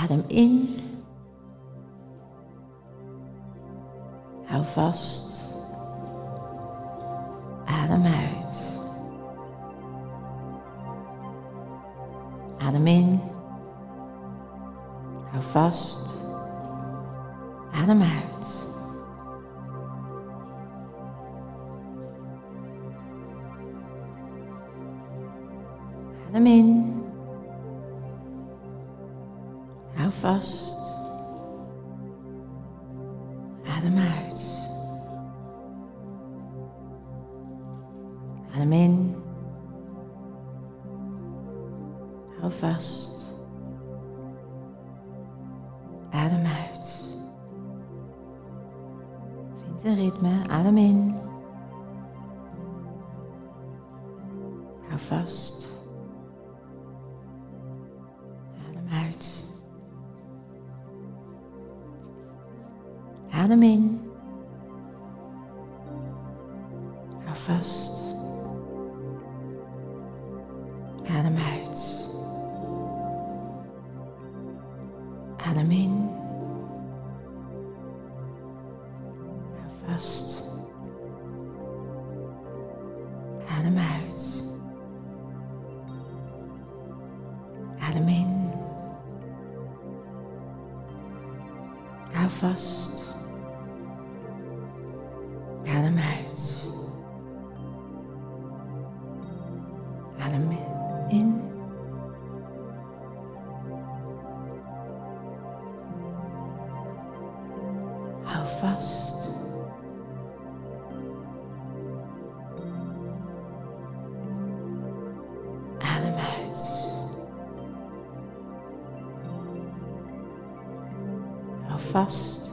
Adem in. Hou vast. Adem uit. Adem in. Hou vast. Adem uit. Adem in. Vast. Adem uit. Adem in. Hou vast. Adem uit. Vind een ritme. Adem in. Hou vast. Adem in. Hou vast. Adem uit. Adem in. Hou vast. Adem uit. Adem in. Hou vast. Adem uit. Adem in. Hou vast. Adem uit. Hou vast.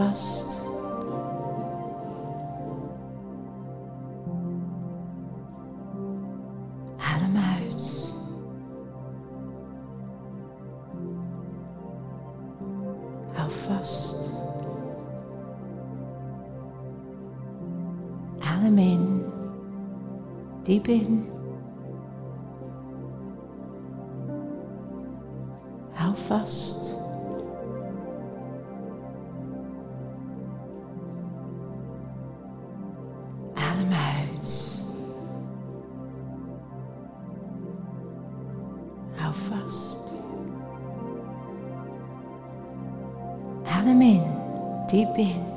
Vast. Adem uit. Hou vast. Adem in. Diep in. Vast. Adem uit. Hou vast. Adem in, diep in.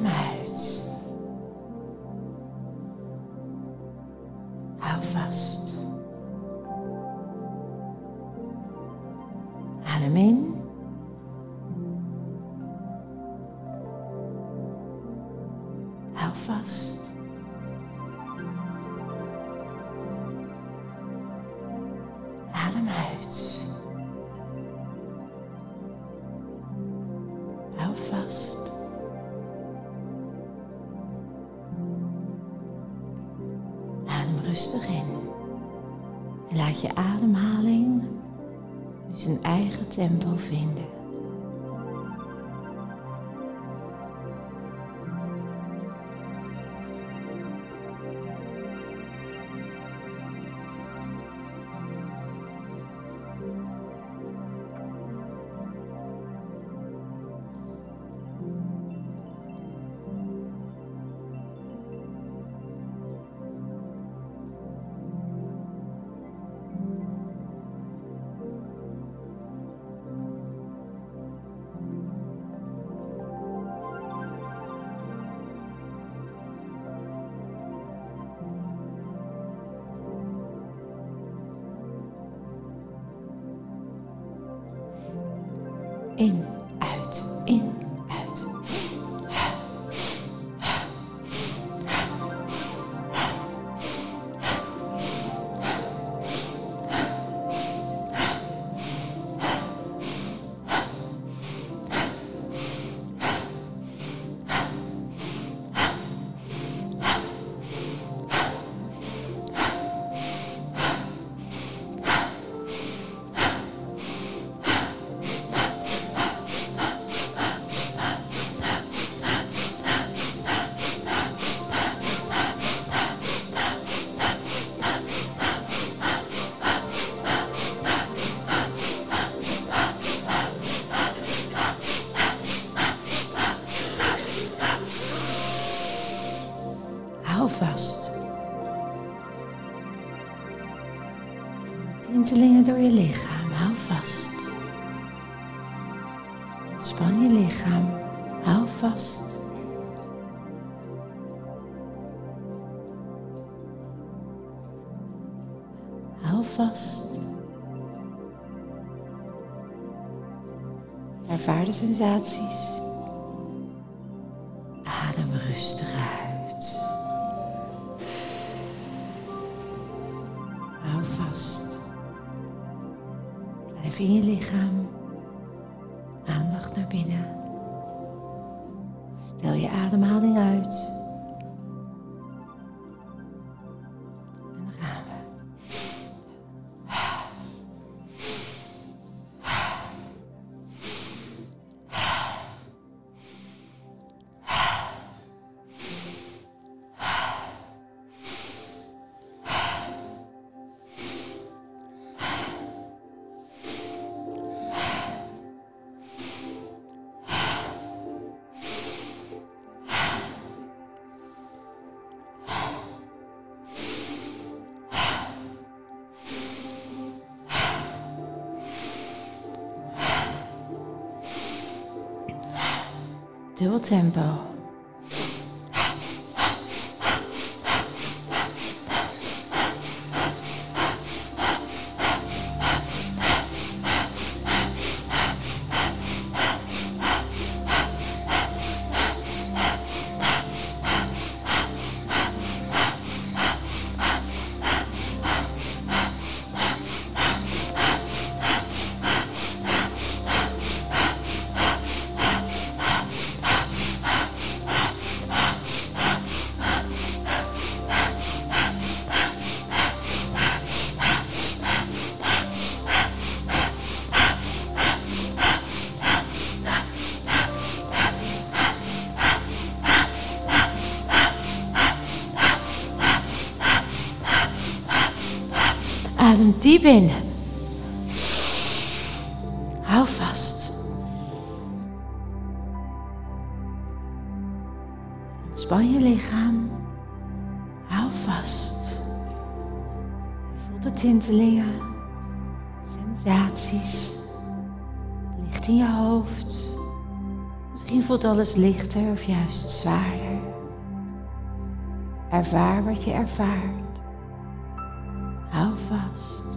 Adem uit. Hou vast. Adem in. Hou vast. Adem uit. Hou vast. En laat je ademhaling zijn eigen tempo vinden. Tintelingen door je lichaam. Hou vast. Ontspan je lichaam. Hou vast. Hou vast. Ervaar de sensaties. Adem rustig uit. Blijf in je lichaam. Aandacht naar binnen. Dubbel tempo. Diep in. Hou vast. Ontspan je lichaam. Hou vast. Voel de tintelingen, sensaties. Licht in je hoofd. Misschien voelt alles lichter of juist zwaarder. Ervaar wat je ervaart. Hou vast.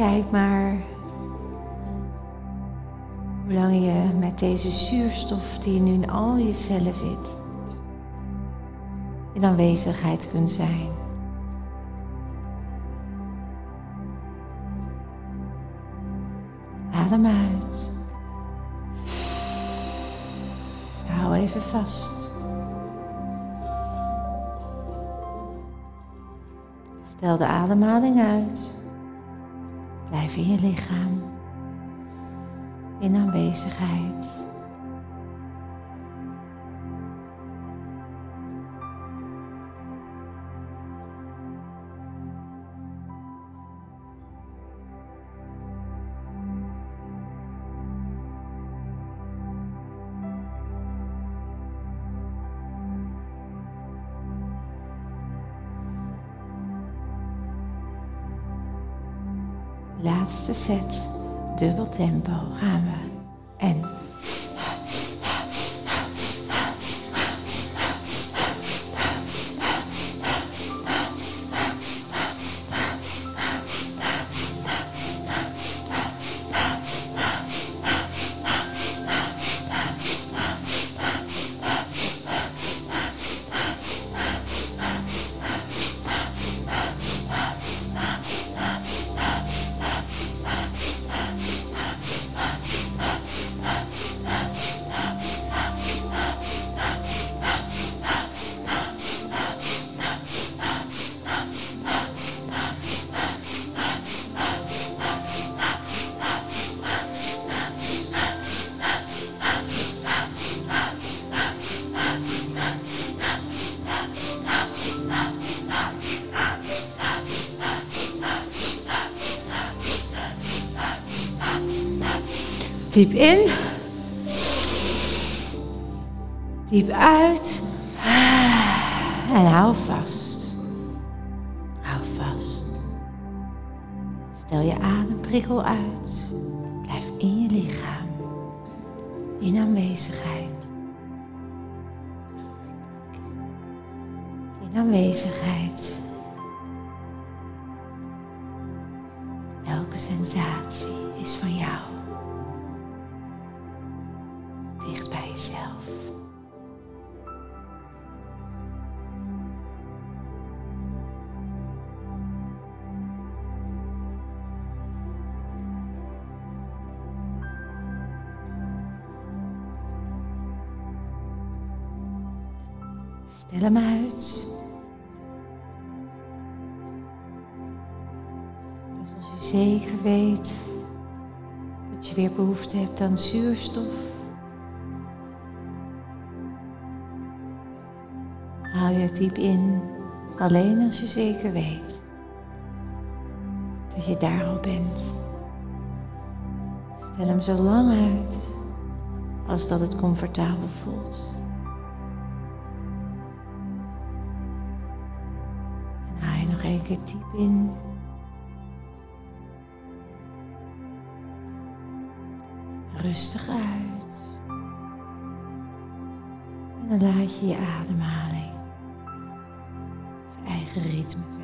Kijk maar hoe lang je met deze zuurstof die nu in al je cellen zit, in aanwezigheid kunt zijn. Adem uit. Hou even vast. Stel de ademhaling uit. Blijf in je lichaam. In aanwezigheid. Laatste set, dubbel tempo gaan we. Diep in. Diep uit. En hou vast. Hou vast. Stel je ademprikkel uit. Blijf in je lichaam. In aanwezigheid. In aanwezigheid. Elke sensatie is van jou. Stel hem uit. Pas als je zeker weet dat je weer behoefte hebt aan zuurstof. Haal je diep in, alleen als je zeker weet dat je daar al bent. Stel hem zo lang uit als dat het comfortabel voelt. Diep in. Rustig uit. En dan laat je je ademhaling zijn eigen ritme